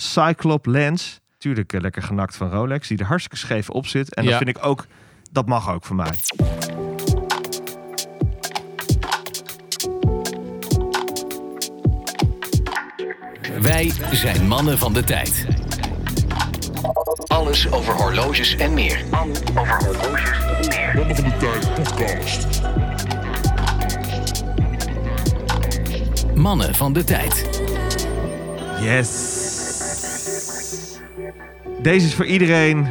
Cyclop lens. Tuurlijk eh, lekker genakt van Rolex, die er hartstikke scheef op zit. En Ja. dat vind ik ook, dat mag ook voor mij. Wij zijn mannen van de tijd. Alles over horloges en meer. Over horloges en meer. Mannen van de Tijd podcast. Mannen van de tijd. Yes. Deze is voor iedereen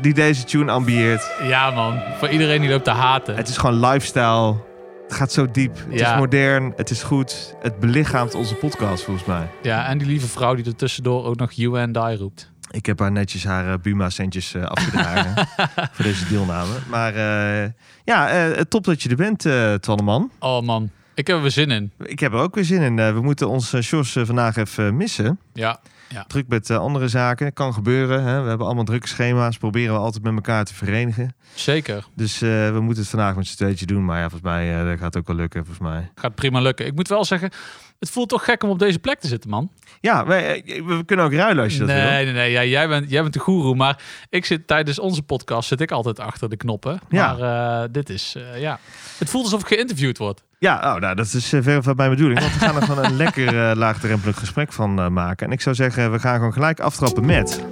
die deze tune ambieert. Ja, man. Voor iedereen die loopt te haten. Het is gewoon lifestyle. Het gaat zo diep. Het Ja. is modern. Het is goed. Het belichaamt onze podcast volgens mij. Ja, en die lieve vrouw die er tussendoor ook nog you and I roept. Ik heb haar netjes haar eh, Buma-centjes eh, afgedragen voor deze deelname. Maar eh, ja, top dat je er bent, Twanneman. Oh man, ik heb er weer zin in. Ik heb er ook weer zin in. We moeten uh, Sjors eh, vandaag even missen. Ja, Druk met eh, andere zaken. Kan gebeuren. Hè? We hebben allemaal drukke schema's. Proberen we altijd met elkaar te verenigen. zeker. Dus eh, we moeten het vandaag met z'n tweetje doen. Maar ja, volgens mij eh, dat gaat ook wel lukken. Volgens mij. Gaat prima lukken. Ik moet wel zeggen, het voelt toch gek om op deze plek te zitten, man. Ja, wij, we kunnen ook ruilen als je dat wil. nee, nee, nee. Ja, jij, bent, jij bent de goeroe. Maar ik zit tijdens onze podcast zit ik altijd achter de knoppen. Ja. Maar dit is, ja. Het voelt alsof ik geïnterviewd word. Ja, oh, nou, dat is uh, ver van mijn bedoeling. Want we gaan er gewoon een lekker uh, laagdrempelig gesprek van uh, maken. En ik zou zeggen, we gaan gewoon gelijk aftrappen met...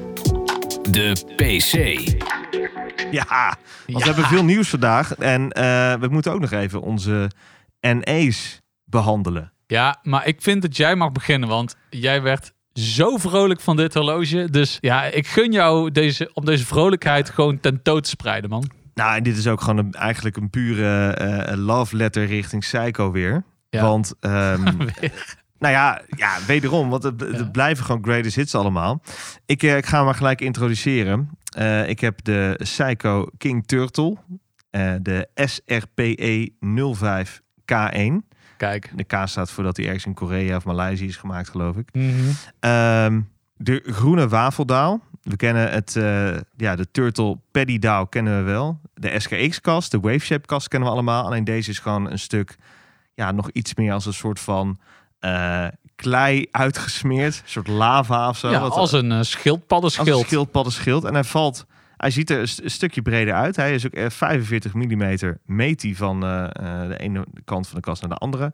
De PC. Ja, want Ja. we hebben veel nieuws vandaag. En uh, we moeten ook nog even onze NE's behandelen. Ja, maar ik vind dat jij mag beginnen, want jij werd zo vrolijk van dit horloge. Dus ja, ik gun jou deze, om deze vrolijkheid gewoon tentoon te spreiden, man. Nou, en dit is ook gewoon een, eigenlijk een pure uh, love letter richting Psycho weer. Ja. Want, um, nou ja, ja, wederom, want het, het blijven gewoon greatest hits allemaal. Ik, uh, ik ga maar gelijk introduceren. Uh, ik heb de Psycho King Turtle, de SRPE 05 K1. Kijk. De K staat voor dat hij ergens in Korea of Maleisië is gemaakt, geloof ik. Mhm. Um, de groene wafeldaal. We kennen het, uh, ja, de Turtle Paddy Dow kennen we wel. De SKX-kast, de Wave Shape kast kennen we allemaal. Alleen deze is gewoon een stuk, ja, nog iets meer als een soort van uh, klei uitgesmeerd. Een soort lava of zo. Ja, Wat- als een uh, schildpaddenschild. als een schildpaddenschild. En hij valt, hij ziet er een, st- een stukje breder uit. Hij is ook eh, 45 mm meet hij van eh, eh, de ene kant van de kast naar de andere.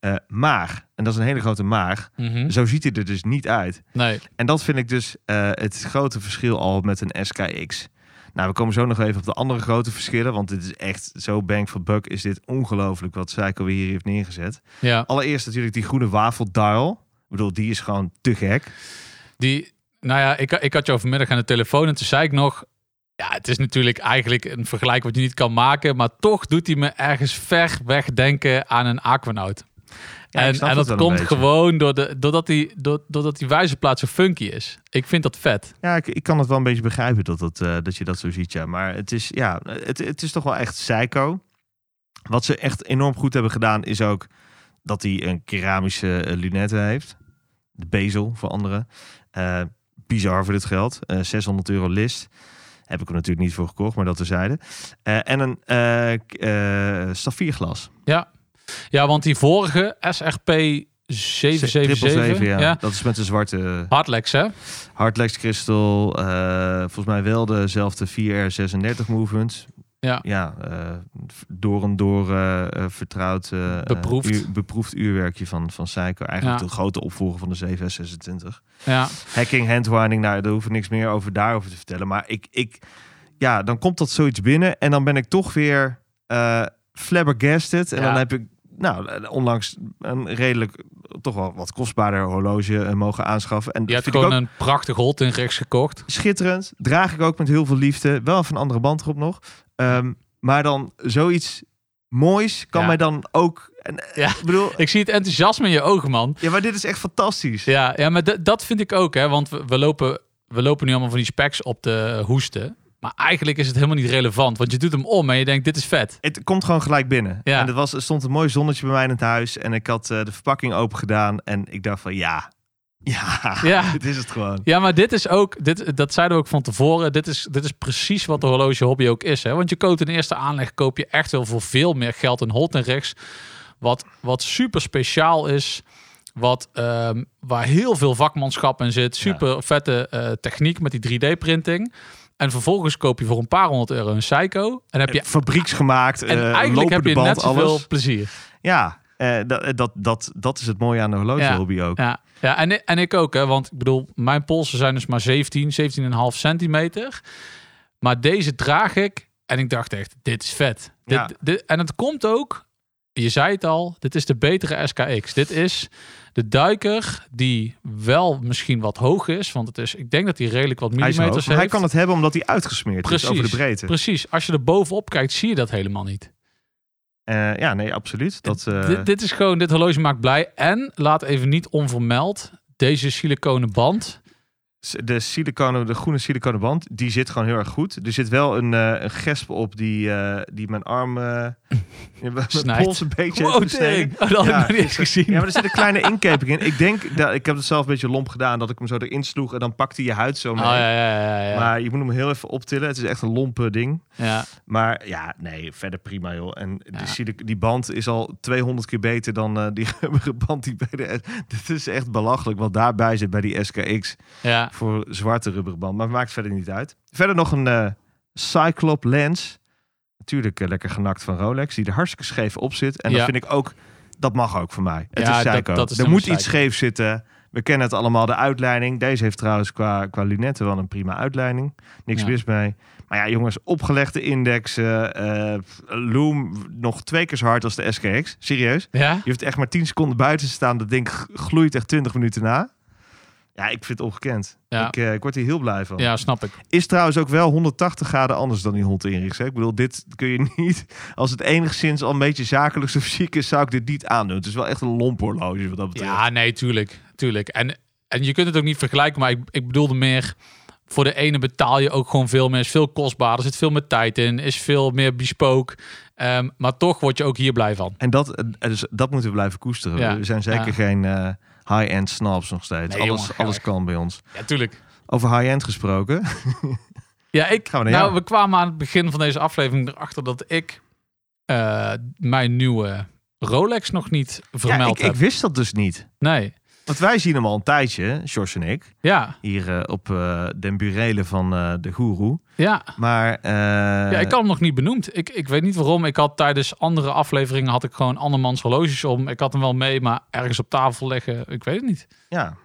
Eh, maar, en dat is een hele grote maar, Mhm. zo ziet hij er dus niet uit. Nee, En dat vind ik dus eh, het grote verschil al met een SKX. Nou, we komen zo nog even op de andere grote verschillen. Want dit is echt zo bang for buck. Is dit ongelooflijk wat Psycho weer hier heeft neergezet. ja. Allereerst natuurlijk die groene wafeldial. Ik bedoel, die is gewoon te gek. Die, nou ja, ik, ik had jou vanmiddag aan de telefoon en toen zei ik nog... Ja, het is natuurlijk eigenlijk een vergelijk wat je niet kan maken. Maar toch doet hij me ergens ver weg denken aan een Aquanaut. Ja, en dat komt gewoon door de, doordat, die, door, doordat die wijzerplaat zo funky is. Ik vind dat vet. Ja, ik, ik kan het wel een beetje begrijpen dat, dat, eh, dat je dat zo ziet. Ja. Maar het is, ja, het, het is toch wel echt psycho. Wat ze echt enorm goed hebben gedaan is ook dat hij een keramische eh, lunette heeft. De bezel voor anderen. Eh bizar voor dit geld. Eh 600 euro list. Heb ik er natuurlijk niet voor gekocht, maar dat terzijde. Eh en een eh, saffierglas. Ja. Ja, want die vorige SRP 777, ja. ja. Dat is met een zwarte Hardlex, hè? Hardlex Crystal. eh, volgens mij wel dezelfde 4R36 movement. Ja. Ja, eh, door en door eh, eh, vertrouwd. eh, Beproefd. uur- beproefd uurwerkje van, van Seiko. Eigenlijk Ja. de grote opvolger van de 726. Ja, Hacking, handwinding, nou, daar hoef ik niks meer over daarover te vertellen. Maar ik, ik, ja, dan komt dat zoiets binnen en dan ben ik toch weer eh flabbergasted. En Ja. dan heb ik, nou, onlangs een redelijk, toch wel wat kostbaarder horloge eh, mogen aanschaffen. En je hebt gewoon ook een prachtig Holtinrex gekocht. schitterend. Draag ik ook met heel veel liefde. Wel even een andere band erop nog. Ehm, maar dan zoiets moois kan Ja. mij dan ook... En, eh, Ja. Ik bedoel, Ik zie het enthousiasme in je ogen, man. ja, maar dit is echt fantastisch. Ja, ja maar dat vind ik ook, hè. Want we, we, lopen, we lopen nu allemaal van die specs op de hoesten. Maar eigenlijk is het helemaal niet relevant. Want je doet hem om en je denkt, dit is vet. Het komt gewoon gelijk binnen. Ja. En er, was, er stond een mooi zonnetje bij mij in het huis. En ik had eh, de verpakking open gedaan. En ik dacht van ja, ja, Ja. dit is het gewoon. Ja, maar dit is ook, dit, dat zeiden we ook van tevoren. Dit is, dit is precies wat de horloge hobby ook is. Hè? Want je koopt in eerste aanleg, koop je echt wel voor veel meer geld een Holten rechts. Wat, wat super speciaal is. wat, ehm, waar heel veel vakmanschap in zit. Super vette eh, techniek met die 3D-printing. En vervolgens koop je voor een paar honderd euro een Psycho. En heb je, Fabrieksgemaakt, en eh, eigenlijk heb je lopende net band, zoveel alles. plezier. Ja, eh, dat, dat, dat, dat is het mooie aan de horlogehobby ook. Ja, ja en, en ik ook, hè, want ik bedoel, mijn polsen zijn dus maar 17, 17,5 centimeter. Maar deze draag ik en ik dacht echt, dit is vet. Ja. Dit, dit, en het komt ook, je zei het al, dit is de betere SKX. Dit is de duiker die wel misschien wat hoog is, want het is, ik denk dat hij redelijk wat Hij, millimeters hij heeft. kan het hebben omdat hij uitgesmeerd is over de breedte. Precies, als je er bovenop kijkt, zie je dat helemaal niet. Eh, ja, nee, absoluut. Dat, eh, dit, dit is gewoon, dit horloge maakt blij. En laat even niet onvermeld, deze siliconen band. De, siliconen, de groene siliconen band, die zit gewoon heel erg goed. Er zit wel een, eh, een gesp op die, eh, die mijn arm, mijn pols een beetje Wow. Oh, dat had Ja, ik nog niet eens gezien. Ja, maar er zit een kleine inkeping in. Ik denk, dat, ik heb het zelf een beetje lomp gedaan, dat ik hem zo erin sloeg en dan pakte je huid zo Oh, mee. ja. Maar je moet hem heel even optillen. Het is echt een lompe ding. ja. Maar ja, nee, verder prima joh. En die, die band is al 200 keer beter dan die rubberen band die bij de... Dit is echt belachelijk wat daarbij zit bij die SKX ja. Voor zwarte rubberen band. Maar maakt verder niet uit. Verder nog een eh Cyclop lens. Natuurlijk eh, lekker genakt van Rolex, die er hartstikke scheef op zit. En Ja. dat vind ik ook, dat mag ook voor mij. Het Ja, is psycho. dat is er moet iets scheef zitten. We kennen het allemaal, de uitleiding. Deze heeft trouwens qua, qua lunetten wel een prima uitleiding. Niks Ja. mis mee. Maar ja, jongens, opgelegde indexen. eh loom nog twee keer zo hard als de SKX. Serieus. Ja? Je hoeft echt maar 10 seconden buiten te staan. Dat ding gloeit echt 20 minuten na. Ja, ik vind het ongekend. Ja. Ik, eh, ik word hier heel blij van. Ja, snap ik. Is trouwens ook wel 180 graden anders dan die Hond Inrichs. Ik bedoel, dit kun je niet... Als het enigszins al een beetje zakelijk of chic is, zou ik dit niet aandoen. Het is wel echt een lomphorloge wat dat betreft. Ja, nee, tuurlijk. tuurlijk. En, en je kunt het ook niet vergelijken, maar ik, ik bedoelde meer... Voor de ene betaal je ook gewoon veel meer. Is veel kostbaarder, er zit veel meer tijd in. Is veel meer bespook. Ehm, maar toch word je ook hier blij van. En dat, eh, dus dat moeten we blijven koesteren. Ja. We zijn zeker Ja. geen eh, high-end snobs nog steeds. Nee, alles, jongen, alles kan bij ons. Ja, tuurlijk. Over high-end gesproken. Ja, ik, Gaan we naar nou, jou. we kwamen aan het begin van deze aflevering erachter dat ik eh, mijn nieuwe Rolex nog niet Ja, vermeld ik, ik heb. wist dat dus niet. Nee. Want wij zien hem al een tijdje, George en ik. Ja, Hier eh, op eh den burelen van eh, de goeroe. ja. Maar ja, ik had hem nog niet benoemd. Ik, ik weet niet waarom. Ik had tijdens andere afleveringen had ik gewoon andermans horloges om. Ik had hem wel mee, maar ergens op tafel leggen. Ik weet het niet. ja,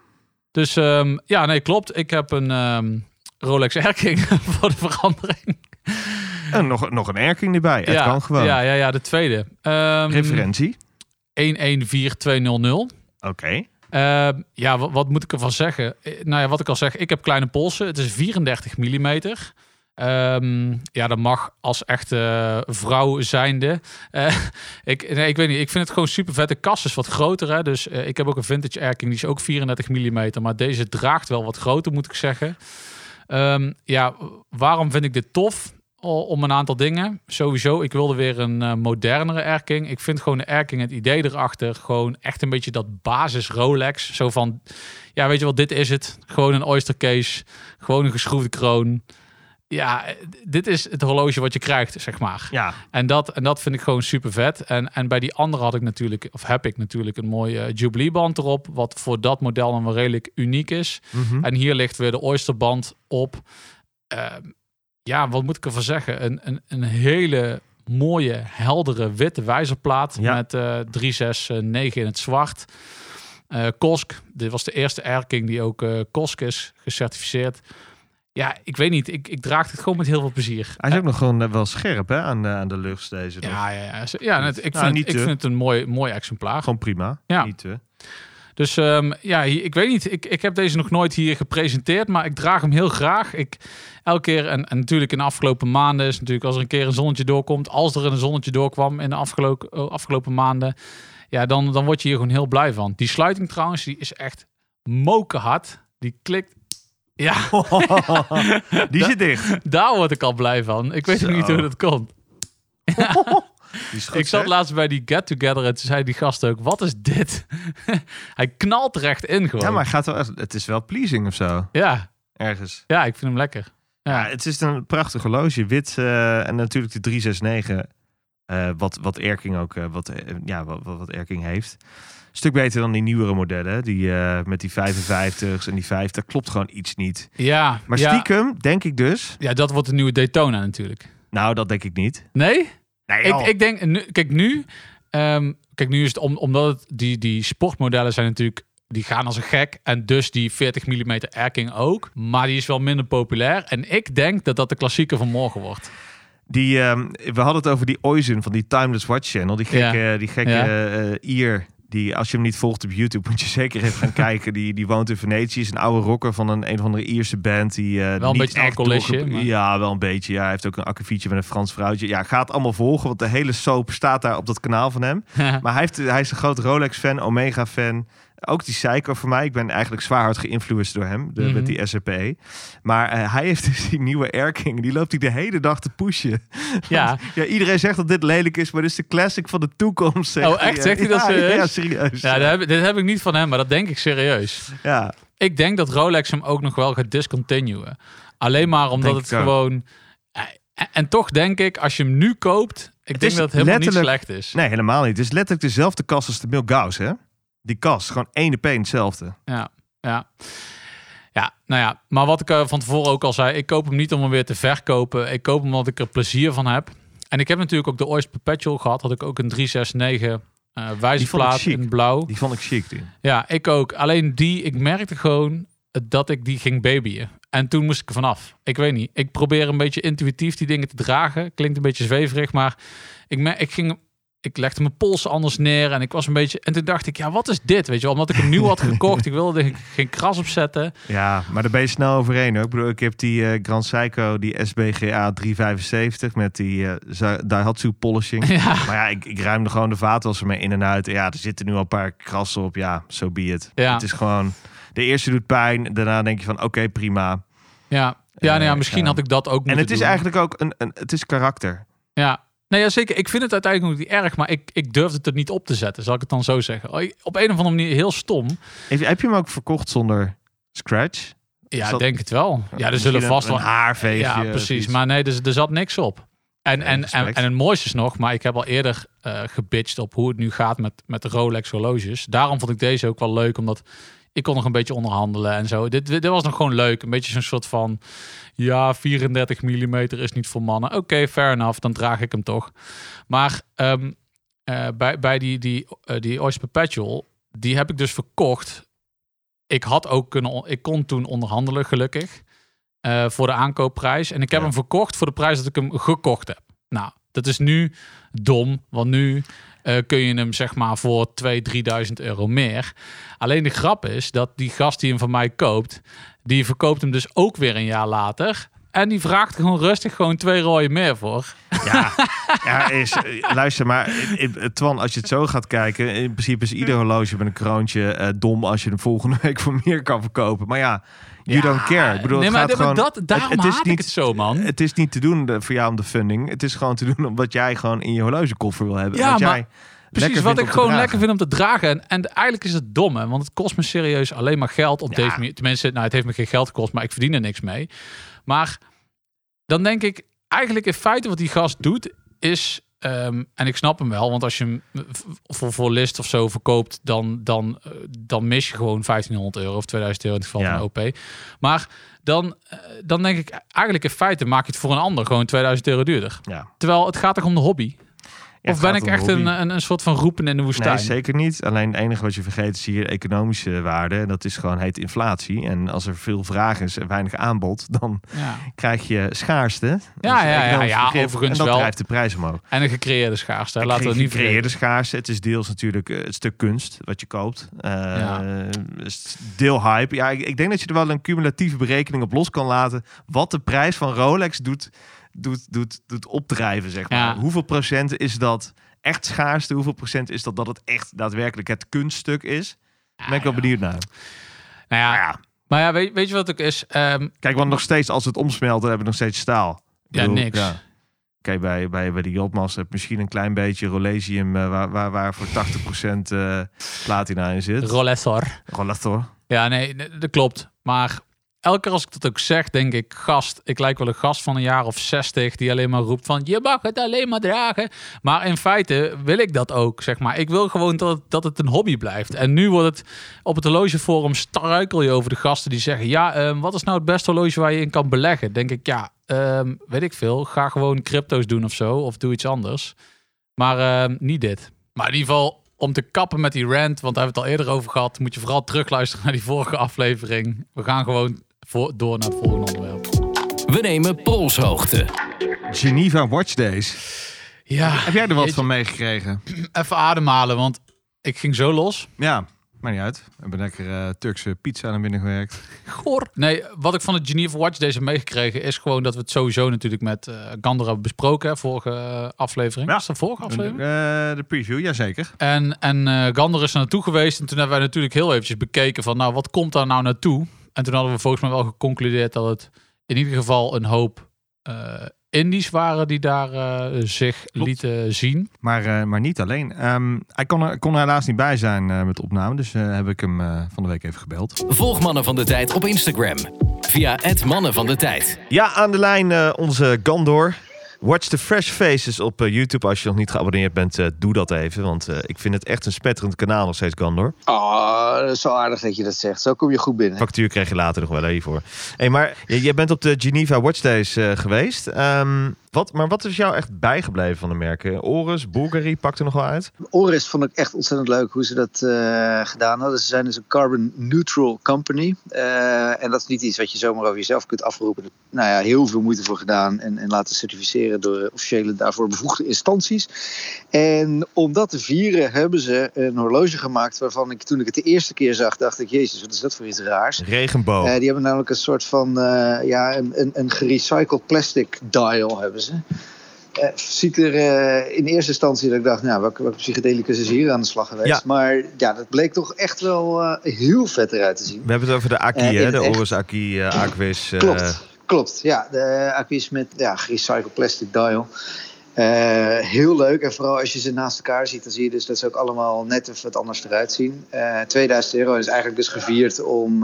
Dus ehm, ja, nee, klopt. Ik heb een ehm, Rolex Erking voor de verandering. en nog, nog een erking erbij. Het ja, kan gewoon. Ja, ja, ja, de tweede. Ehm Referentie. 114200. Oké. Ehm, ja, wat, moet ik ervan zeggen? Eh, Nou ja, wat ik al zeg, ik heb kleine polsen. Het is 34 mm. Ehm, ja, dat mag als echte vrouw zijnde. Eh, ik, nee, ik weet niet. Ik vind het gewoon super vet. De kast is wat groter. Hè? Dus eh, ik heb ook een vintage erking. Die is ook 34 mm. Maar deze draagt wel wat groter, moet ik zeggen. Ehm, ja, waarom vind ik dit tof? Om een aantal dingen. Sowieso, ik wilde weer een eh, modernere erking. Ik vind gewoon de erking, het idee erachter, gewoon echt een beetje dat basis Rolex. Zo van, ja, weet je wat, dit is het. Gewoon een oyster case, gewoon een geschroefde kroon. Ja, dit is het horloge wat je krijgt, zeg maar. Ja, En dat, en dat vind ik gewoon super vet. En, en bij die andere had ik natuurlijk, of heb ik natuurlijk een mooie eh, Jubilee band erop. Wat voor dat model dan wel redelijk uniek is. Mhm. En hier ligt weer de Oysterband op. Ehm, ja, wat moet ik ervan zeggen? Een, een, een hele mooie, heldere, witte wijzerplaat. Ja. Met eh 369 in het zwart. Eh Kosk, dit was de eerste erking die ook eh Kosk is gecertificeerd. Ja, ik weet niet. Ik, ik draag het gewoon met heel veel plezier. Hij is ook nog gewoon eh, wel scherp hè, aan, de, aan de lucht deze. Ja, ja, ja. ja het- ik, Nou, vind, niet ik te. vind het een mooi, mooi exemplaar. Gewoon prima. Ja. Niet te. Dus ehm, ja, ik weet niet. Ik, ik heb deze nog nooit hier gepresenteerd, maar ik draag hem heel graag. Ik, elke keer, en, en natuurlijk in de afgelopen maanden, is natuurlijk als er een keer een zonnetje doorkomt, als er een zonnetje doorkwam in de afgelopen, oh, afgelopen maanden, ja, dan, dan word je hier gewoon heel blij van. Die sluiting trouwens, die is echt mokerhard. Die klikt. Ja, Die zit dicht. daar word ik al blij van. Ik weet ook niet hoe dat komt. ik zat zeg. laatst bij die get-together en toen zei die gast ook, wat is dit? Hij knalt er echt in gewoon. Ja, maar gaat wel het is wel pleasing of zo. ja, Ergens. ja, ik vind hem lekker. Ja, Ja, het is een prachtig horloge. Wit eh, en natuurlijk de 369. Eh, wat, wat Erking ook eh, wat, ja, wat, wat Erking heeft. Stuk beter dan die nieuwere modellen. Die met die 55's en die 50. Klopt gewoon iets niet. Ja, Maar ja, stiekem denk ik dus. ja, dat wordt de nieuwe Daytona natuurlijk. Nou, dat denk ik niet. Nee? Nee, Ik, ik denk, nu, kijk nu, ehm, kijk nu is het om, omdat het, die, die sportmodellen zijn natuurlijk, die gaan als een gek. En dus die 40 mm Erking ook. Maar die is wel minder populair. En ik denk dat dat de klassieker van morgen wordt. Die, ehm, we hadden het over die Oizen van die Timeless Watch Channel. Die gekke, die gekke Ja. eh, Ier. Die, als je hem niet volgt op YouTube, moet je zeker even gaan kijken. Die, die woont in Venetië. Is een oude rocker van een, een of andere Ierse band. Die, eh, Wel een niet beetje een doorge- maar- Ja, wel een beetje. Ja, hij heeft ook een akkefietje met een Frans vrouwtje. Ja, gaat allemaal volgen, want de hele soap staat daar op dat kanaal van hem. Maar hij, heeft, hij is een grote Rolex-fan, Omega-fan. Ook die Seiko voor mij. Ik ben eigenlijk zwaar hard geïnfluenced door hem, de, Mhm. met die SRP. Maar eh, hij heeft dus die nieuwe Airking. Die loopt hij de hele dag te pushen. ja, Ja, iedereen zegt dat dit lelijk is, maar dit is de classic van de toekomst. Oh, echt? Zegt hij dat serieus? Ja, serieus. ja heb, dit heb ik niet van hem, maar dat denk ik serieus. Ja. Ik denk dat Rolex hem ook nog wel gaat discontinuen. Alleen maar omdat Denk het gewoon... eh, En, toch denk ik, als je hem nu koopt... Ik Het denk dat het helemaal niet slecht is. Nee, helemaal niet. Het is letterlijk dezelfde kast als de Milgauss, hè? Die kast, gewoon één op één hetzelfde. Ja, ja. Ja, nou ja. Maar wat ik eh, van tevoren ook al zei, ik koop hem niet om hem weer te verkopen. Ik koop hem omdat ik er plezier van heb. En ik heb natuurlijk ook de Oyster Perpetual gehad. Had ik ook een 369 eh wijzerplaat in blauw. Die vond ik chic, die. Ja, ik ook. Alleen die, ik merkte gewoon dat ik die ging babyen. En toen moest ik er vanaf. Ik weet niet. Ik probeer een beetje intuïtief die dingen te dragen. Klinkt een beetje zweverig, maar ik, ik ging... Ik legde mijn polsen anders neer en ik was een beetje... En toen dacht ik, ja, wat is dit? Weet je wel, omdat ik hem nieuw had gekocht. Ik wilde er geen kras op zetten. Ja, maar daar ben je snel overheen. Hoor. Ik bedoel, ik heb die eh, Grand Seiko, die SBGA 375 met die Za- Daihatsu polishing. Ja, Maar ja, ik, ik ruimde gewoon de vaatwasser mee in en uit. Ja, er zitten nu al een paar krassen op. Ja, zo so be it. Ja. Het is gewoon... De eerste doet pijn. Daarna denk je van, oké, prima. ja. ja, nou ja Eh, misschien ja. had ik dat ook moeten En het is doen. eigenlijk ook een, een... Het is karakter. Ja. Nee, ja, zeker. Ik vind het uiteindelijk ook niet erg, maar ik, ik durfde het er niet op te zetten. Zal ik het dan zo zeggen? Op een of andere manier heel stom. Heb, heb je hem ook verkocht zonder scratch? Ja, dat- denk het wel. Ja, er zullen vast wel haarveegje. Ja, precies. Maar nee, er, er zat niks op. En, en, en, en het mooiste is nog, maar ik heb al eerder eh gebitcht op hoe het nu gaat met, met de Rolex horloges. Daarom vond ik deze ook wel leuk, omdat ik kon nog een beetje onderhandelen en zo. Dit, dit was nog gewoon leuk. Een beetje zo'n soort van, ja, 34 mm is niet voor mannen. Oké, fair enough, dan draag ik hem toch. Maar ehm, eh, bij, bij die, die, eh, die Oyster Perpetual, die heb ik dus verkocht. Ik had ook kunnen, ik kon toen onderhandelen, gelukkig. eh, voor de aankoopprijs. En ik heb Ja. hem verkocht voor de prijs dat ik hem gekocht heb. Nou, dat is nu dom, want nu eh, kun je hem zeg maar voor 2.000, 3.000 euro meer. Alleen de grap is dat die gast die hem van mij koopt, die verkoopt hem dus ook weer een jaar later. En die vraagt gewoon rustig gewoon twee rooien meer voor. Ja, ja is, eh, luister maar, eh, Twan, als je het zo gaat kijken, in principe is ieder horloge met een kroontje eh, dom als je hem volgende week voor meer kan verkopen. Maar ja, you don't care. Ik bedoel, nee, het gaat maar gewoon, dat, daarom het is niet- het zo, man. Het is niet te doen voor jou om de funding. Het is gewoon te doen omdat jij gewoon in je horlogekoffer wil hebben. Ja, wat maar jij Precies, wat ik gewoon dragen. lekker vind om te dragen. En, en eigenlijk is het dom, hè, want het kost me serieus alleen maar geld. Op Ja. deze manier. Tenminste, nou, het heeft me geen geld gekost, maar ik verdien er niks mee. Maar dan denk ik, eigenlijk in feite wat die gast doet, is... ehm, en ik snap hem wel, want als je hem voor, voor list of zo verkoopt, dan, dan, eh, dan mis je gewoon 1500 euro of 2000 euro in het geval Ja. van OP. Maar dan, eh, dan denk ik, eigenlijk in feite maak je het voor een ander gewoon 2000 euro duurder. Ja. Terwijl het gaat toch om de hobby? Ja, of ben ik echt een, een, een soort van roepen in de woestijn? Nee, zeker niet. Alleen het enige wat je vergeet is hier economische waarde. En dat is gewoon heet inflatie. En als er veel vraag is en weinig aanbod, dan Ja. krijg je schaarste. Ja, een ja, ja, ja, overigens En dat wel. drijft de prijs omhoog. En een gecreëerde schaarste. Laten we niet creëerde vergeten. schaarste. Het is deels natuurlijk eh, het stuk kunst wat je koopt. Ja. is deel hype. Ja, ik, ik denk dat je er wel een cumulatieve berekening op los kan laten. Wat de prijs van Rolex doet, doet, doet, doet opdrijven, zeg maar. Ja. Hoeveel procent is dat echt schaarste? Hoeveel procent is dat dat het echt daadwerkelijk het kunststuk is? Daar ben ik wel benieuwd naar. Nou ja, Ja. maar ja, weet, weet je wat ook is? Ehm, Kijk, want nog steeds, als het omsmelt, dan hebben we nog steeds staal. Ja, niks. Kijk, bij, bij, bij die Jotmas heb je misschien een klein beetje Rolesium eh, waar, waar, waar voor 80% eh platina in zit. Rollator. Ja, nee, dat klopt. Maar elke als ik dat ook zeg, denk ik, gast, ik lijk wel een gast van een jaar of 60 die alleen maar roept van je mag het alleen maar dragen. Maar in feite wil ik dat ook, zeg maar. Ik wil gewoon dat het, dat het een hobby blijft. En nu wordt het op het horlogeforum struikel je over de gasten die zeggen, ja, ehm, wat is nou het beste horloge waar je in kan beleggen? Denk ik, ja, ehm, weet ik veel. Ga gewoon crypto's doen of zo, of doe iets anders. Maar ehm, niet dit. Maar in ieder geval, om te kappen met die rant, want daar hebben we het al eerder over gehad, moet je vooral terugluisteren naar die vorige aflevering. We gaan gewoon voor, door naar het volgende onderwerp. We nemen polshoogte. Geneva Watch Days. Ja, Heb jij er wat van meegekregen? even ademhalen, want ik ging zo los. Ja, maakt niet uit. We hebben lekker eh, Turkse pizza naar binnen gewerkt. Goor. Nee, wat ik van het Geneva Watch deze meegekregen is gewoon dat we het sowieso natuurlijk met eh Gander hebben besproken, hè, vorige eh, aflevering. Ja. Was dat vorige aflevering? Eh, de preview, jazeker. En, en eh, Gander is er naartoe geweest. En toen hebben wij natuurlijk heel eventjes bekeken van, nou, wat komt daar nou naartoe? En toen hadden we volgens mij wel geconcludeerd dat het in ieder geval een hoop eh indies waren die daar eh, zich lieten zien. Maar, eh, maar niet alleen. Ehm, hij kon er, kon er helaas niet bij zijn eh, met de opname. Dus eh, heb ik hem eh, van de week even gebeld. Volg Mannen van de Tijd op Instagram. Via het Mannen van de Tijd. Ja, aan de lijn eh, onze Gandor. Watch the Fresh Faces op eh, YouTube. Als je nog niet geabonneerd bent, eh, doe dat even. Want eh, ik vind het echt een spetterend kanaal nog steeds, Gandor. Oh, dat is zo aardig dat je dat zegt. Zo kom je goed binnen. Factuur krijg je later nog wel even voor. Hey, maar jij bent op de Geneva Watch Days eh, geweest. Ehm, wat, maar wat is jou echt bijgebleven van de merken? Oris, Bulgari, pakt er nog wel uit? Oris vond ik echt ontzettend leuk hoe ze dat eh, gedaan hadden. Ze zijn dus een carbon neutral company. Eh, en dat is niet iets wat je zomaar over jezelf kunt afroepen. Nou ja, heel veel moeite voor gedaan en, en laten certificeren door officiële daarvoor bevoegde instanties. En om dat te vieren hebben ze een horloge gemaakt waarvan ik toen ik het de eerste keer zag dacht ik, jezus, wat is dat voor iets raars. Regenboog. Eh, die hebben namelijk een soort van ja, een, een, een gerecycled plastic dial hebben ze. Eh, ziet er eh, in eerste instantie dat ik dacht, nou, welke, welke psychedelicus is hier aan de slag geweest. Ja. Maar ja, dat bleek toch echt wel eh, heel vet eruit te zien. We hebben het over de Aki, hè? De. Oris Aki, Aquis. Klopt, klopt. Ja, de acquis met ja, gerecycled plastic dial. Heel leuk. En vooral als je ze naast elkaar ziet, dan zie je dus dat ze ook allemaal net even wat anders eruit zien. Eh 2000 euro is eigenlijk dus gevierd om,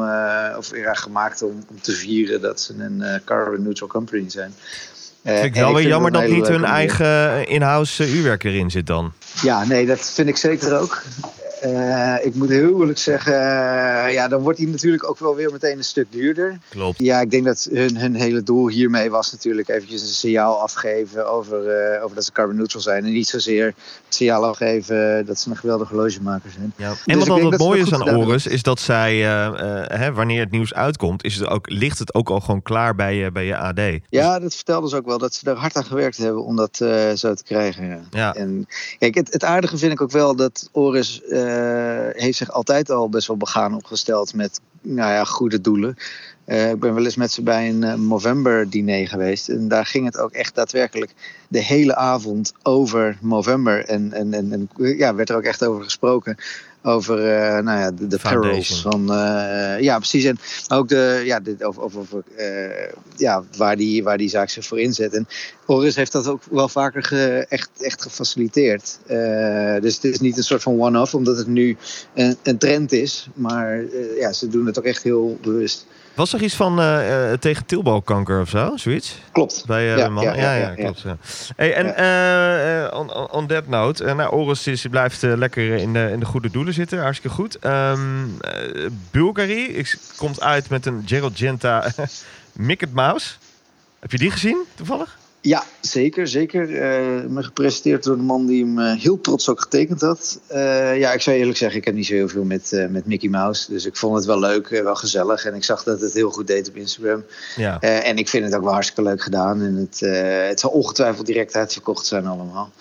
of ja, gemaakt om, om te vieren dat ze een carbon neutral company zijn. Eh, Vind ik wel weer jammer dat niet hun eigen in-house eh, uurwerk erin zit dan. Ja, nee, dat vind ik zeker ook. Eh, ik moet heel eerlijk zeggen, eh, ja, dan wordt hij natuurlijk ook wel weer meteen een stuk duurder. Klopt. Ja, ik denk dat hun, hun hele doel hiermee was natuurlijk eventjes een signaal afgeven over, eh, over dat ze carbon neutral zijn. En niet zozeer het signaal afgeven dat ze een geweldige horlogemaker zijn. Ja. Dus En wat denk altijd dat ze mooi dat is aan Oris, is dat zij, hè, wanneer het nieuws uitkomt, is het ook, ligt het ook al gewoon klaar bij je, bij je AD. Ja, dat vertelden ze ook wel, dat ze er hard aan gewerkt hebben om dat zo te krijgen. Ja. Ja. En kijk, het, het aardige vind ik ook wel dat Oris heeft zich altijd al best wel begaan opgesteld met nou ja, goede doelen. Eh, ik ben wel eens met ze bij een eh, Movember diner geweest. En daar ging het ook echt daadwerkelijk de hele avond over November. En, en, en, en ja, werd er ook echt over gesproken. Over eh, nou ja, de, de perils van. eh, ja, precies. En ook de, ja, de, over, over, eh, ja, waar, die, waar die zaak zich voor inzet. En Oris heeft dat ook wel vaker ge- echt, echt gefaciliteerd. Dus het is niet een soort van one-off, omdat het nu een, een trend is. Maar ja, ze doen het ook echt heel bewust. Was er iets van eh, eh, tegen tilbalkanker of zo? Zoiets? Klopt. Bij eh Ja, mannen? Ja, ja, ja, klopt. Ja. Hey, en eh, on, on- that note, nou, Oris is, blijft lekker in de, in de goede doelen zitten. Hartstikke goed. Eh, Bulgari ik, komt uit met een Gerald Genta Mickey Mouse. Heb je die gezien, toevallig? Ja, zeker. Zeker. Eh, me gepresenteerd door de man die hem eh, heel trots ook getekend had. Eh, ja, ik zou eerlijk zeggen, ik heb niet zo heel veel met, met Mickey Mouse. Dus ik vond het wel leuk, wel gezellig. En ik zag dat het heel goed deed op Instagram. Ja. En ik vind het ook wel hartstikke leuk gedaan. En het, het zal ongetwijfeld direct uitverkocht zijn allemaal.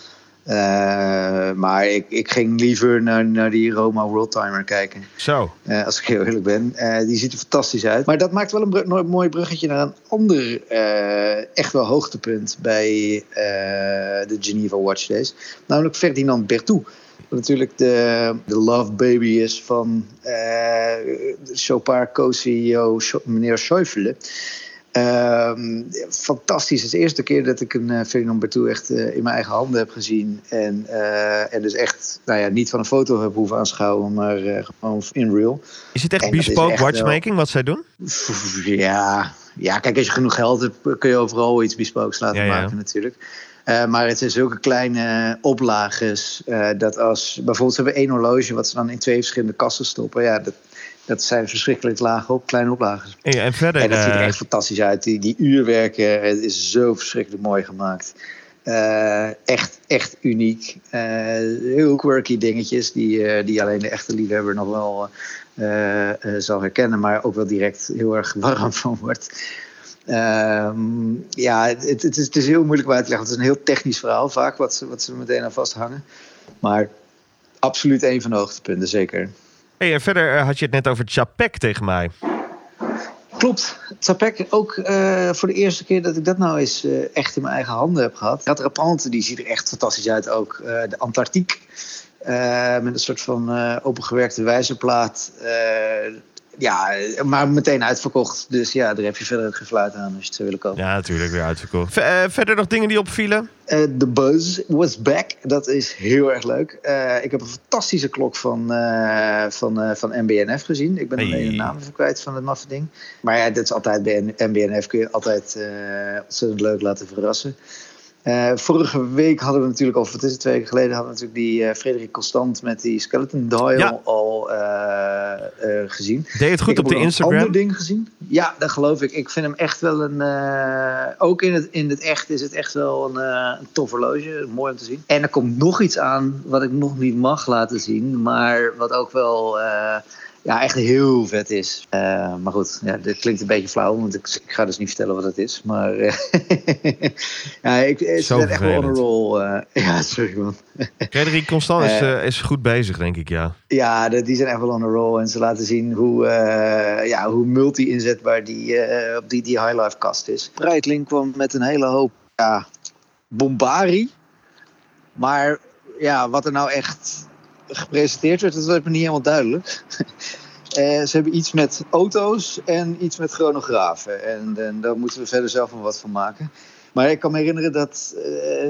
Eh, maar ik, ik ging liever naar, naar die Roma Worldtimer kijken. Zo. Eh, als ik heel eerlijk ben. Eh, die ziet er fantastisch uit. Maar dat maakt wel een mooi bruggetje naar een ander echt wel hoogtepunt bij de Geneva Watch Days. Namelijk Ferdinand Berthoud. Wat natuurlijk de, de love baby is van Chopard co-CEO meneer Schäufele. Ehm, fantastisch. Het is de eerste keer dat ik een uh, Ferdinand Bertou echt eh, in mijn eigen handen heb gezien. En, eh, en dus echt nou ja, niet van een foto heb hoeven aanschouwen, maar gewoon in real. Is het echt bespoke watchmaking wel- wat zij doen? Ja, ja, kijk, als je genoeg geld hebt, kun je overal iets bespokes laten Ja, ja. maken natuurlijk. Maar het zijn zulke kleine oplages dat als bijvoorbeeld ze hebben één horloge wat ze dan in twee verschillende kassen stoppen. Ja, dat, dat zijn verschrikkelijk lage op, kleine oplages. En, en verder, En dat ziet er eh, echt fantastisch uit. Die, die uurwerken, het is zo verschrikkelijk mooi gemaakt. Eh, echt, echt uniek. Eh, heel quirky dingetjes die, die alleen de echte liefhebber nog wel zal herkennen, maar ook wel direct heel erg warm van wordt. Ehm, ja, het, het, is, het is heel moeilijk om uit te leggen. Het is een heel technisch verhaal vaak, wat ze, wat ze meteen aan vasthangen. Maar absoluut een van de hoogtepunten, zeker. Hey, en verder eh, had je het net over Chapek tegen mij. Klopt. Zapek, ook eh, voor de eerste keer dat ik dat nou eens eh, echt in mijn eigen handen heb gehad. Dat rapante, die ziet er echt fantastisch uit ook. De Antarctiek, met een soort van opengewerkte wijzerplaat. Ja, maar meteen uitverkocht. Dus ja, daar heb je verder geen fluit aan als je het zou willen kopen. Ja, natuurlijk weer uitverkocht. Eh, verder nog dingen die opvielen? Eh, De Buzz was back. Dat is heel erg leuk. Eh, ik heb een fantastische klok van, van, van MBNF gezien. Ik ben Hey. alleen de naam even kwijt van het maffe ding. Maar ja, dat is altijd bij MBNF. Kun je altijd ontzettend leuk laten verrassen. Vorige week hadden we natuurlijk, of het is het twee weken geleden, hadden we natuurlijk die Frederik Constant met die Skeleton Dial Ja. al gezien. Deed het goed ik op de Instagram? ander ding gezien. Ja, dat geloof ik. Ik vind hem echt wel een. eh, ook in het, in het echt is het echt wel een, eh, een tof horloge. Mooi om te zien. En er komt nog iets aan wat ik nog niet mag laten zien. Maar wat ook wel. Ja, echt heel vet is. Eh, maar goed, ja, dit klinkt een beetje flauw, want ik, ik ga dus niet vertellen wat het is. Maar eh, ja, ik, zijn echt wel on a roll. eh. ja, sorry man. Frederik Constant is, is goed bezig, denk ik, ja. Ja, de- die zijn echt wel on a roll. En ze laten zien hoe, ja, hoe multi-inzetbaar die, op die, die High Life kast is. Breitling kwam met een hele hoop ja, bombarie. Maar ja, wat er nou echt gepresenteerd werd, dat werd me niet helemaal duidelijk. Eh, ze hebben iets met auto's en iets met chronografen. En, en daar moeten we verder zelf nog wat van maken. Maar ik kan me herinneren dat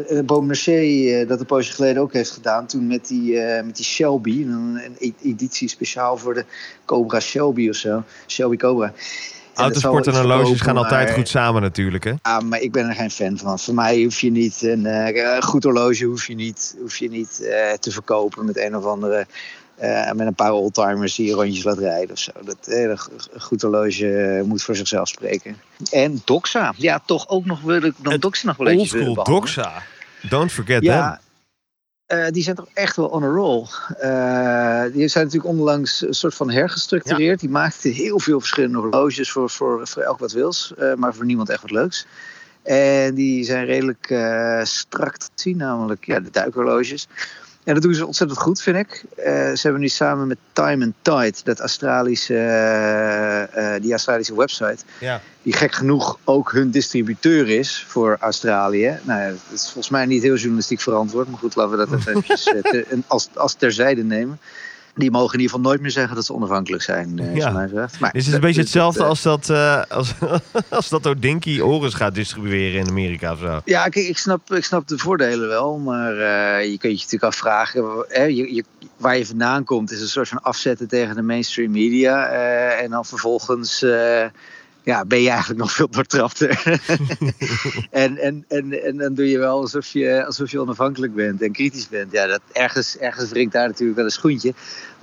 eh Beaumarchais dat een poosje geleden ook heeft gedaan. Toen met die, met die Shelby. Een, een e- editie speciaal voor de Cobra Shelby of zo. Shelby Cobra. Autosport en horloges gaan altijd maar- goed samen natuurlijk, hè? ja, maar ik ben er geen fan van. Voor mij hoef je niet een eh, goed horloge hoef je niet, hoef je niet eh, te verkopen met een of andere. eh, met een paar oldtimers die je rondjes laat rijden of zo. Dat, eh, goed horloge eh, moet voor zichzelf spreken. En Doxa. Ja, toch ook nog wil ik dan Doxa nog wel willen Oldschool. Doxa. Don't forget. Ja, eh, die zijn toch echt wel on a roll. Eh, die zijn natuurlijk onlangs een soort van hergestructureerd. Die maakten heel veel verschillende horloges voor, voor, voor elk wat wils. eh, maar voor niemand echt wat leuks. En die zijn redelijk strak te zien, namelijk ja, de duikhorloges. En dat doen ze ontzettend goed, vind ik. Eh, ze hebben nu samen met Time and Tide, dat Australische, eh, eh, die Australische website, Ja. die gek genoeg ook hun distributeur is voor Australië. Nou ja, dat is volgens mij niet heel journalistiek verantwoord, maar goed, laten we dat even eventjes, als, als terzijde nemen. Die mogen in ieder geval nooit meer zeggen dat ze onafhankelijk zijn, eh, Ja. mij. Maar is een dat- beetje hetzelfde dat, eh, als dat, eh, als, als dat Odinky Horus gaat distribueren in Amerika of zo. Ja, kijk, ik snap, ik snap de voordelen wel, maar eh, je kunt je natuurlijk afvragen. Hè, je, je, waar je vandaan komt is een soort van afzetten tegen de mainstream media. eh, en dan vervolgens eh, ja, ben je eigenlijk nog veel doortrapter. en, en, en, en dan doe je wel alsof je, alsof je onafhankelijk bent en kritisch bent. Ja, dat, ergens, ergens wringt daar natuurlijk wel een schoentje.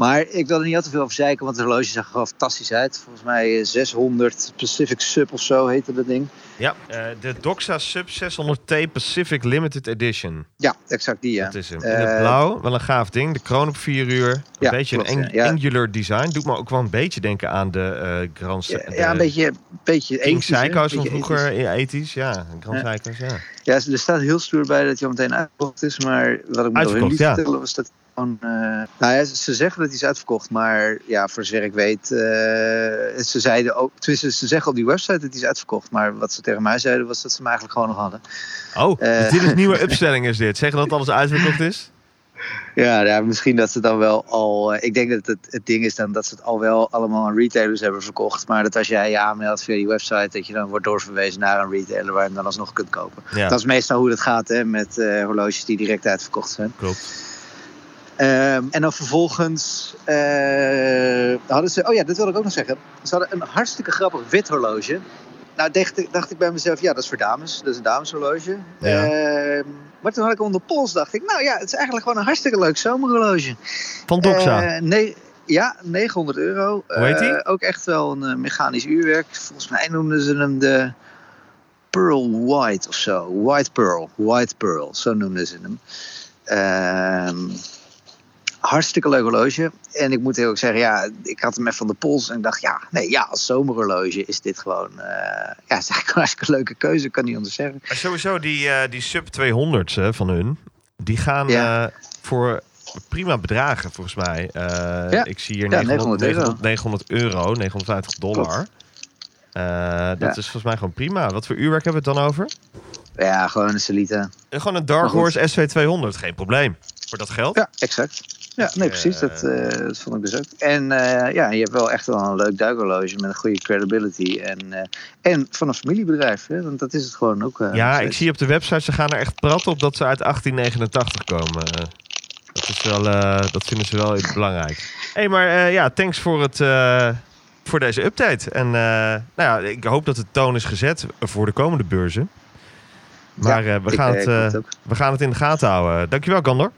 Maar ik wil er niet al te veel over zeiken, want de horloge zag er gewoon fantastisch uit. Volgens mij eh, 600 Pacific Sub of zo heette dat ding. Ja, eh, de Doxa Sub 600T Pacific Limited Edition. Ja, exact die ja. Dat is hem. In het Eh, blauw, wel een gaaf ding. De kroon op vier uur. Een Ja, beetje klopt, een ja. angular design. Doet me ook wel een beetje denken aan de eh Grand Ja, de ja, een beetje, beetje King ethisch, van vroeger ethisch. in 80s. Ja, Grand. Psycho's, ja. Ja, er staat heel stoer bij dat hij al meteen uitverkocht is. Maar wat ik me liet ja. vertellen was dat gewoon... eh, nou ja, ze zeggen dat hij is uitverkocht. Maar ja, voor zover ik weet... eh, ze zeiden ook... Tenminste, ze zeggen op die website dat hij is uitverkocht. Maar wat ze tegen mij zeiden was dat ze hem eigenlijk gewoon nog hadden. Oh, dit is nieuwe upstelling is dit. Zeggen dat alles uitverkocht is? Ja, ja, misschien dat ze dan wel al. eh, Ik denk dat het, het ding is dan dat ze het al wel allemaal aan retailers hebben verkocht. Maar dat als jij je aanmeldt via die website, dat je dan wordt doorverwezen naar een retailer waar je hem dan alsnog kunt kopen. Ja, Dat is meestal hoe het gaat hè, met horloges die direct uitverkocht zijn. klopt. Ehm, en dan vervolgens eh, hadden ze. Oh ja, dat wil ik ook nog zeggen. Ze hadden een hartstikke grappig wit horloge. Nou, dacht, ik- dacht ik bij mezelf, ja, dat is voor dames. Dat is een dameshorloge. Ja. Ehm, maar toen had ik de pols, dacht ik, nou ja, het is eigenlijk gewoon een hartstikke leuk zomerhorloge. Van Doxa. Eh, nee, ja, 900 euro. Hoe heet die? Eh, ook echt wel een mechanisch uurwerk. Volgens mij noemden ze hem de Pearl White of zo. White Pearl. White Pearl, zo noemden ze hem. Ehm, hartstikke leuk horloge. En ik moet heel erg zeggen, ja, ik had hem even van de pols. En ik dacht, ja, nee, ja, als zomerhorloge is dit gewoon... eh, ja, het is eigenlijk een hartstikke leuke keuze, kan niet anders zeggen. Maar sowieso, die, eh, die sub 200's hè, van hun, die gaan Ja. eh, voor prima bedragen volgens mij. Eh, Ja. Ik zie hier Ja, 900, 900 euro. 900, 900 euro, 950 dollar. Eh, dat is volgens mij gewoon prima. Wat voor uurwerk hebben we het dan over? Ja, gewoon een Celita. Eh, Gewoon een Dark. Horse SW200, geen probleem. Voor dat geld? Ja, exact. Ja, nee, precies. Dat, eh, dat vond ik dus ook. En eh, ja, je hebt wel echt wel een leuk duikhorloge met een goede credibility. En, eh, en van een familiebedrijf, hè? want dat is het gewoon ook. eh, Ja, ik zie op de website, ze gaan er echt prat op dat ze uit 1889 komen. Eh, Dat, is wel, eh, dat vinden ze wel belangrijk. Hé, hey, maar eh, ja, thanks voor, het, eh, voor deze update. En eh, nou ja, ik hoop dat de toon is gezet voor de komende beurzen. Maar eh, we, gaan eh, het, ik eh, we gaan het in de gaten houden. Dankjewel, Gandor.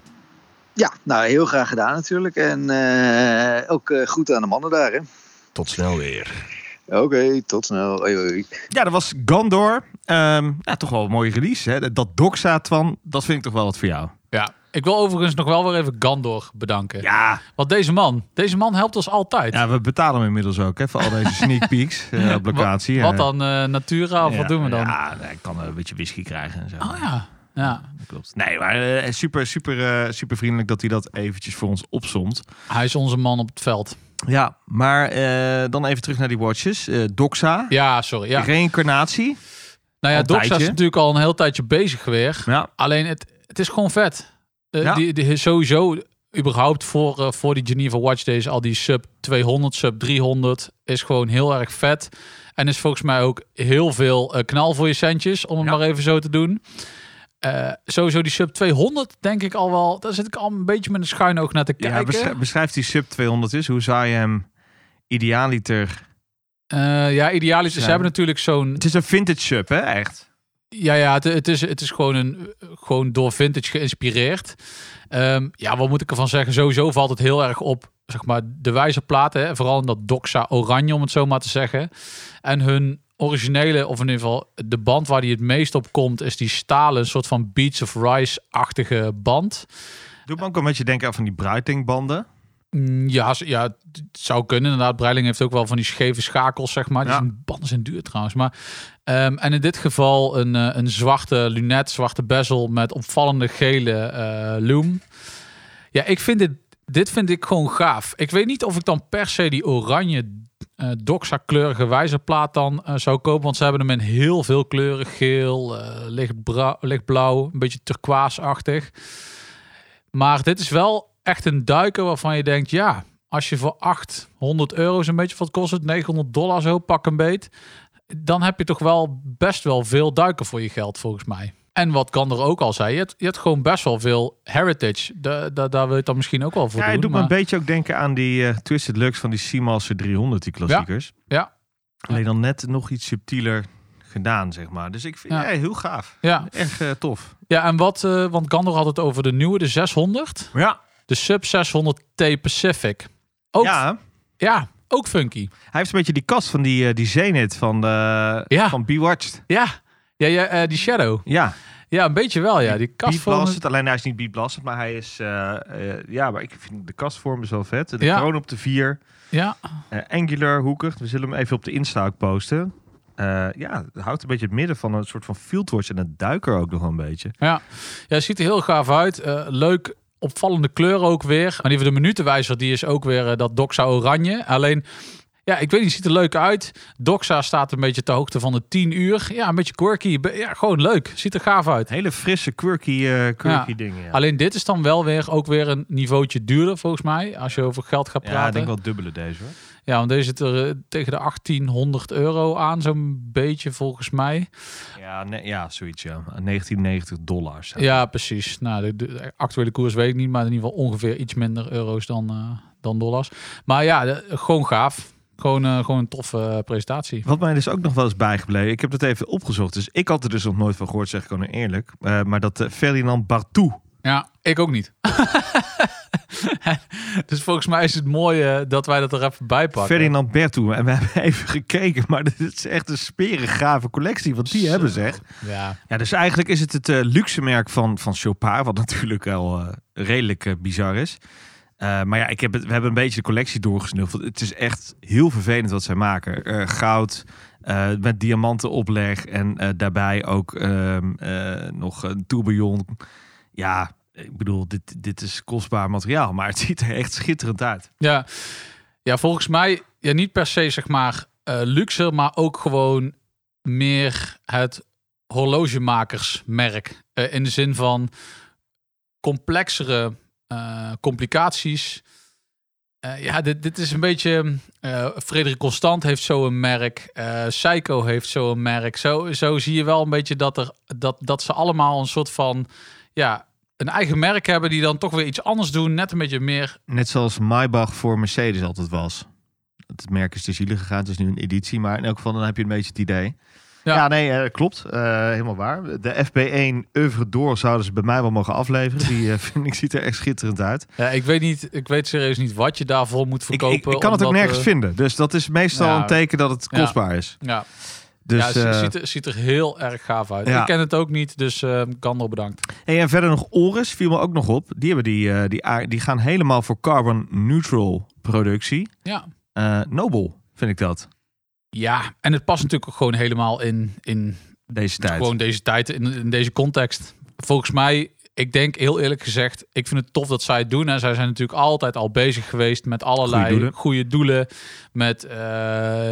Ja, nou heel graag gedaan natuurlijk. En eh, ook eh, goed aan de mannen daar. hè. Tot snel weer. Oké, tot snel. Ja, dat was Gandor. Ehm, ja, toch wel een mooie release. Hè? Dat Doxa, Twan, dat vind ik toch wel wat voor jou. Ja, ik wil overigens nog wel weer even Gandor bedanken. Ja, Want deze man, deze man helpt ons altijd. ja we betalen hem inmiddels ook hè, voor al deze sneak peeks eh, op locatie. Wat Eh, dan? eh, Natura of ja, wat doen we dan? Ja, ik kan een beetje whisky krijgen en zo. Oh ja, ja. Klopt. Nee, maar eh, super, super, eh, super vriendelijk dat hij dat eventjes voor ons opsomt. Hij is onze man op het veld. Ja, maar eh, dan even terug naar die watches. Doxa, Ja, sorry. Ja. reïncarnatie. Nou ja, Doxa is natuurlijk al een heel tijdje bezig weer. Ja, Alleen het, het is gewoon vet. Ja. die, die, sowieso, überhaupt voor, voor die Geneva Watch Days, al die sub 200, sub 300, is gewoon heel erg vet. En is volgens mij ook heel veel knal voor je centjes, om het Ja. maar even zo te doen. Eh, sowieso die sub 200, denk ik al wel. Daar zit ik al een beetje met een schuin oog naar te ja kijken. beschrijf, beschrijf die sub 200 is. Hoe zou je hem idealiter... Eh, ja, idealiter. Ze Ja. hebben natuurlijk zo'n Het is een vintage sub, hè, echt? Ja, ja het, het, is, het is gewoon, een, gewoon door vintage geïnspireerd. Ehm, ja, wat moet ik ervan zeggen? Sowieso valt het heel erg op, zeg maar, de wijzerplaten. Hè? Vooral in dat Doxa oranje, om het zo maar te zeggen. En hun originele, of in ieder geval de band waar die het meest op komt, is die stalen, soort van Beats of Rice-achtige band. Doe me ook een beetje denken aan van die Bruiting-banden. Mm, Ja, ja, het zou kunnen. Inderdaad, Breiling heeft ook wel van die scheve schakels, zeg maar. Die Ja. zijn banden zijn duur trouwens. Maar, ehm, en in dit geval een, eh, een zwarte lunet, zwarte bezel met opvallende gele eh, loom. Ja, ik vind dit, dit vind ik gewoon gaaf. Ik weet niet of ik dan per se die oranje eh doxa kleurige wijzerplaat dan eh, zou kopen. Want ze hebben hem in heel veel kleuren. Geel, eh, lichtblauw, een beetje turquoise-achtig. Maar dit is wel echt een duiker waarvan je denkt, ja, als je voor 800 euro zo'n beetje wat kost het, 900 dollar zo, pak een beet. Dan heb je toch wel best wel veel duiken voor je geld, volgens mij. En wat kan er ook al zijn, je hebt, je hebt gewoon best wel veel heritage. Da, da- daar wil je dan misschien ook wel voor Ja, doen. het doet me een beetje ook denken aan die eh, Twisted Lux van die Seamaster 300, die klassiekers. Ja. Alleen dan net nog iets subtieler gedaan, zeg maar. Dus ik vind Ja. ja. heel gaaf. Ja, Echt eh, tof. ja en wat, eh, want Gandor had het over de nieuwe, de 600. Ja. De Sub 600T Pacific. Ook, ja. ja. ook funky. Hij heeft een beetje die kast van die, eh, die Zenith van, de, Ja. van Bewatched. Ja, ja, ja eh, die Shadow. Ja, Ja, een beetje wel, ja. Die kastvorm. beatblasted. Alleen hij is niet beatblasted, maar hij is... eh, eh, ja, maar ik vind de kastvorm is wel vet. De Ja. kroon op de vier. Ja, angular, hoekig. We zullen hem even op de Insta ook posten. Eh, ja, het houdt een beetje het midden van een soort van fieldwatch en een duiker ook nog een beetje. Ja, ja het ziet er heel gaaf uit. Leuk, opvallende kleur ook weer. Maar die van de minutenwijzer, die is ook weer dat Doxa oranje. Alleen, Ja, ik weet niet, ziet er leuk uit. Doxa staat een beetje ter hoogte van de 10 uur. Ja, een beetje quirky. Ja, gewoon leuk. Ziet er gaaf uit. Hele frisse, quirky, eh, quirky Ja. dingen. Ja. Alleen dit is dan wel weer ook weer een niveautje duurder volgens mij. Als je over geld gaat ja, praten. ik denk wel dubbele deze hoor. Ja, want deze zit er eh, tegen de 1800 euro aan, zo'n beetje volgens mij. Ja, nee, ja zoiets ja. 1990 dollars. Ja, precies. Nou, de, de actuele koers weet ik niet, maar in ieder geval ongeveer iets minder euro's dan, eh, dan dollars. Maar ja, de- gewoon gaaf. Gewoon, eh, gewoon een toffe eh, presentatie. Wat mij dus ook nog wel eens bijgebleven. Ik heb dat even opgezocht. Dus ik had er dus nog nooit van gehoord, zeg ik gewoon eerlijk. Eh, maar dat Ferdinand Bartou. Ja, ik ook niet. dus volgens mij is het mooi eh, dat wij dat er even bij pakken. Ferdinand Bertou. En we hebben even gekeken. Maar dit is echt een sperengave collectie. Wat die Zo. hebben zeg. Ja, Ja, dus eigenlijk is het het luxe merk van, van Chopard. Wat natuurlijk wel redelijk bizar is. Eh, maar ja, ik heb het, we hebben een beetje de collectie doorgesnuffeld. Het is echt heel vervelend wat zij maken. Eh, goud eh, met diamanten opleg. En daarbij ook ehm, eh, nog een tourbillon. Ja, ik bedoel, dit, dit is kostbaar materiaal. Maar het ziet er echt schitterend uit. ja. ja volgens mij ja, niet per se zeg maar luxe, maar ook gewoon meer het horlogemakersmerk. In de zin van complexere eh, complicaties. Eh, ja, dit, dit is een beetje. eh Frederik Constant heeft zo een merk. eh Seiko heeft zo een merk. Zo, zo zie je wel een beetje dat, er, dat, dat ze allemaal een soort van. Ja, een eigen merk hebben die dan toch weer iets anders doen. Net een beetje meer. Net zoals Maybach voor Mercedes altijd was. Het merk is te zielig gegaan. Het is nu een editie. Maar in elk geval dan heb je een beetje het idee. Ja. Ja, nee, eh, klopt. Eh, helemaal waar. De FB1 Oeuvre Door zouden ze bij mij wel mogen afleveren. Die eh, vind ik ziet er echt schitterend uit. Ja, ik weet niet. Ik weet serieus niet wat je daarvoor moet verkopen. ik, ik kan het ook nergens vinden. Dus dat is meestal een teken dat het kostbaar is. Ja, Dus, ja, het ziet, er, ziet er heel erg gaaf uit. ja. Ik ken het ook niet, dus eh Gandor bedankt. hey, en verder nog Oris viel me ook nog op. Die, hebben die, die, die gaan helemaal voor carbon neutral productie. Ja. Eh Nobel vind ik dat. Ja, en het past natuurlijk ook gewoon helemaal in, in Deze tijd. gewoon deze tijd, in, in deze context. Volgens mij, ik denk heel eerlijk gezegd, ik vind het tof dat zij het doen. En zij zijn natuurlijk altijd al bezig geweest met allerlei goede doelen. doelen. Met eh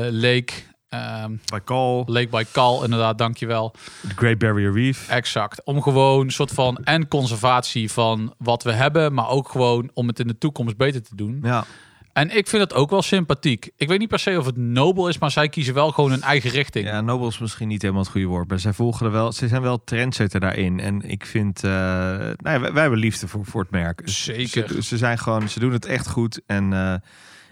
Lake, ehm Bij Call, Lake by Cal, inderdaad, dankjewel. de Great Barrier Reef. Exact. Om gewoon een soort van en conservatie van wat we hebben, maar ook gewoon om het in de toekomst beter te doen. Ja. En ik vind het ook wel sympathiek. Ik weet niet per se of het nobel is, maar zij kiezen wel gewoon een eigen richting. Ja, Nobel is misschien niet helemaal het goede woord, maar zij volgen er wel. Ze zijn wel trendsetter daarin. En ik vind, eh, nou ja, wij, wij hebben liefde voor, voor het merk. Zeker. Ze, ze zijn gewoon, ze doen het echt goed en eh,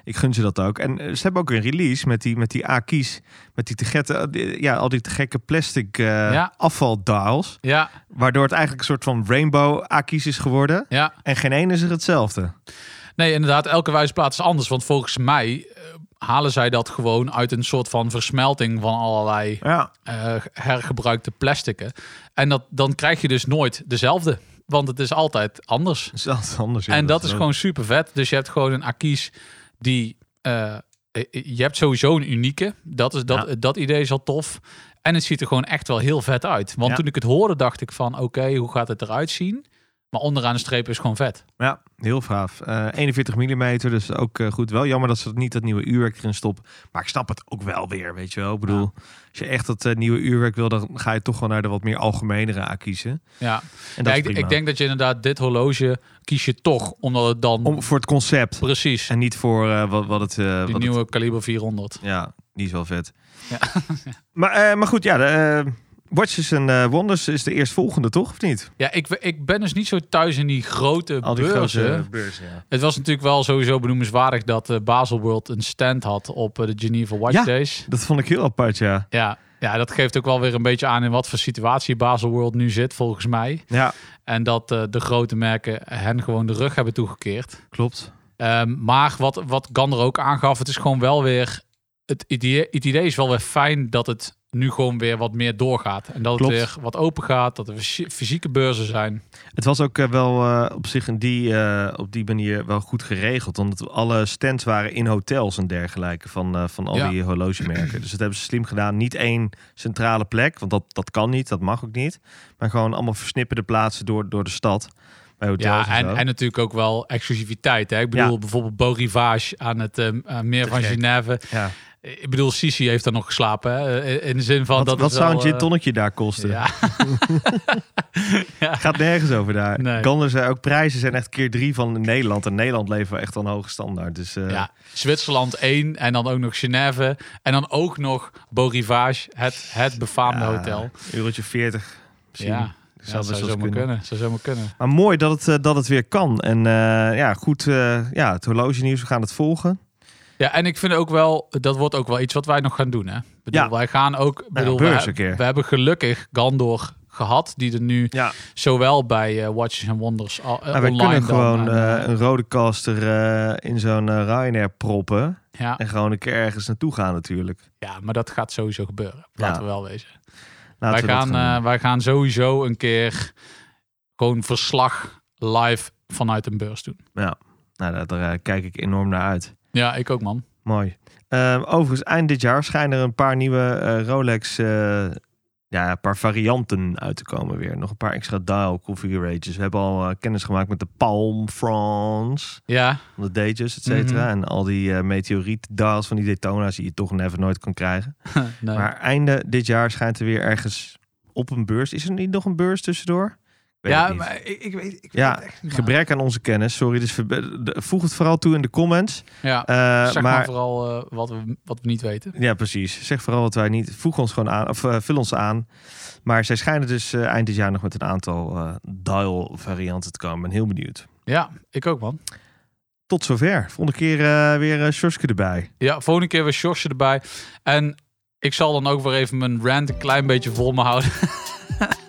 ik gun ze dat ook. En eh, ze hebben ook een release met die, met die A-kies, met die te gekke, ja, al die te gekke plastic eh Ja. afvaldials, Ja, waardoor het eigenlijk een soort van rainbow A-kies is geworden. ja. En geen één is er hetzelfde. Nee, inderdaad, elke wijsplaats is anders. Want volgens mij eh, halen zij dat gewoon uit een soort van versmelting van allerlei Ja, eh, hergebruikte plastieken. En dat, dan krijg je dus nooit dezelfde. Want het is altijd anders. dat is altijd anders. ja, en dat is gewoon super vet. Dus je hebt gewoon een Akis die... eh, je hebt sowieso een unieke. Dat, is, dat, Ja. dat idee is al tof. En het ziet er gewoon echt wel heel vet uit. Want toen ik het hoorde, dacht ik van... Oké, hoe gaat het eruit zien? Maar onderaan de streep is gewoon vet. Ja, heel gaaf. Eh 41 mm, dus ook eh, goed. Wel jammer dat ze niet dat nieuwe uurwerk erin stoppen. Maar ik snap het ook wel weer, weet je wel. Ik bedoel, als je echt dat eh, nieuwe uurwerk wil, dan ga je toch wel naar de wat meer algemenere A kiezen. Ja, En dat ja is ik, ik denk dat je inderdaad dit horloge kies je toch. Omdat het dan... Om, voor het concept. precies, En niet voor eh, wat, wat het... die wat nieuwe kaliber 400. Het, ja, die is wel vet. Ja. maar, maar goed, ja, de, Watches and eh, Wonders is de eerstvolgende, toch? Of niet? Ja, ik, ik ben dus niet zo thuis in die grote Al die beurzen. grote beurzen, ja. Het was natuurlijk wel sowieso benoemenswaardig dat uh, Baselworld een stand had op uh, de Geneva Watch Ja. Days. Dat vond ik heel apart, ja. Ja, ja, dat geeft ook wel weer een beetje aan in wat voor situatie Baselworld nu zit, volgens mij. Ja, En dat uh, de grote merken hen gewoon de rug hebben toegekeerd. klopt. Um, maar wat, wat Gander ook aangaf, het is gewoon wel weer... Het idee, het idee is wel weer fijn dat het nu gewoon weer wat meer doorgaat. En dat Klopt. het weer wat open gaat, dat er fysieke beurzen zijn. Het was ook uh, wel uh, op zich in die, uh, op die manier wel goed geregeld. Omdat alle stands waren in hotels en dergelijke van, van al Ja. die horlogemerken. Dus dat hebben ze slim gedaan. Niet één centrale plek, want dat, dat kan niet, dat mag ook niet. Maar gewoon allemaal versnipperde plaatsen door, door de stad. bij hotels Ja, en, zo. en natuurlijk ook wel exclusiviteit. Hè? Ik bedoel Ja. bijvoorbeeld Beau Rivage aan het eh, meer Te van gek. Genève. ja. Ik bedoel, Sisi heeft daar nog geslapen. Hè? Eh, In de zin van Wat, dat wat zou een gin eh, tonnetje daar kosten? Ja. ja. Gaat nergens over daar. Nee. Gander zei ook prijzen zijn echt keer drie van Nederland. En Nederland leven we echt een hoge standaard. Dus eh, ja, Zwitserland 1 en dan ook nog Genève. En dan ook nog Beau Rivage, het, het befaamde ja, hotel. Eurotje 40 misschien. Ja, Dat ja, zou dat kunnen. kunnen. Zou zomaar kunnen. Maar mooi dat het, eh, dat het weer kan. En eh, ja, goed. eh, ja, het horloge nieuws, we gaan het volgen. Ja, en ik vind ook wel, dat wordt ook wel iets wat wij nog gaan doen. Hè? Bedoel, Ja. Wij gaan ook, bedoel, beurs we, een keer. we hebben gelukkig Gandor gehad, die er nu Ja, zowel bij eh, Watches and Wonders al, maar wij online kunnen gewoon eh, een rode caster in zo'n Ryanair proppen. ja, En gewoon een keer ergens naartoe gaan natuurlijk. ja, maar dat gaat sowieso gebeuren. Laten Ja. we wel wezen. Laten wij, we gaan, eh, wij gaan sowieso een keer gewoon verslag live vanuit een beurs doen. ja, nou, daar, daar, kijk ik enorm naar uit. Ja, ik ook man. Mooi. Ehm, overigens, eind dit jaar schijnen er een paar nieuwe eh, Rolex, eh, ja, een paar varianten uit te komen weer. Nog een paar extra dial configurations. We hebben al eh, kennis gemaakt met de Palm France, Ja, de Datejust, et cetera. Mhm. En al die meteoriet dials van die Daytona's die je toch never nooit kan krijgen. nee. Maar einde dit jaar schijnt er weer ergens op een beurs. Is er niet nog een beurs tussendoor? Ik weet ja, niet. maar ik, ik weet, ik weet Ja, echt niet. Gebrek aan onze kennis, sorry. Dus voeg het vooral toe in de comments. Ja, Eh, zeg maar, maar vooral eh, wat, we, wat we niet weten. Ja, precies. Zeg vooral wat wij niet. Voeg ons gewoon aan, of eh, vul ons aan. Maar zij schijnen dus eind dit jaar nog met een aantal dial varianten te komen. Ik ben heel benieuwd. Ja, ik ook man. Tot zover. Volgende keer weer uh, Sjoske erbij. Ja, volgende keer weer Sjosje erbij. En ik zal dan ook weer even mijn rant een klein beetje vol me houden.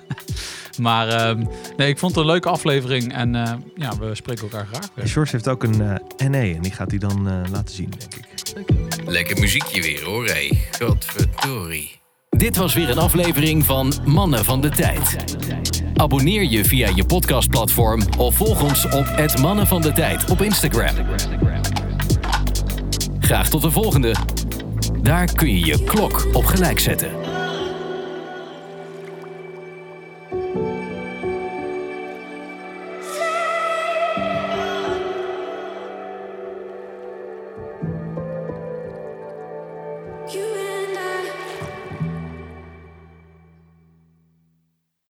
maar ehm, nee, ik vond het een leuke aflevering. En eh, ja, we spreken elkaar graag weer. Sjors heeft ook een eh NE en die gaat hij dan eh, laten zien, denk ik. Lekker muziekje weer hoor, hé. Godverdorie. Dit was weer een aflevering van Mannen van de Tijd. Abonneer je via je podcastplatform of volg ons op het Mannen van de Tijd op Instagram. Graag tot de volgende. Daar kun je je klok op gelijk zetten.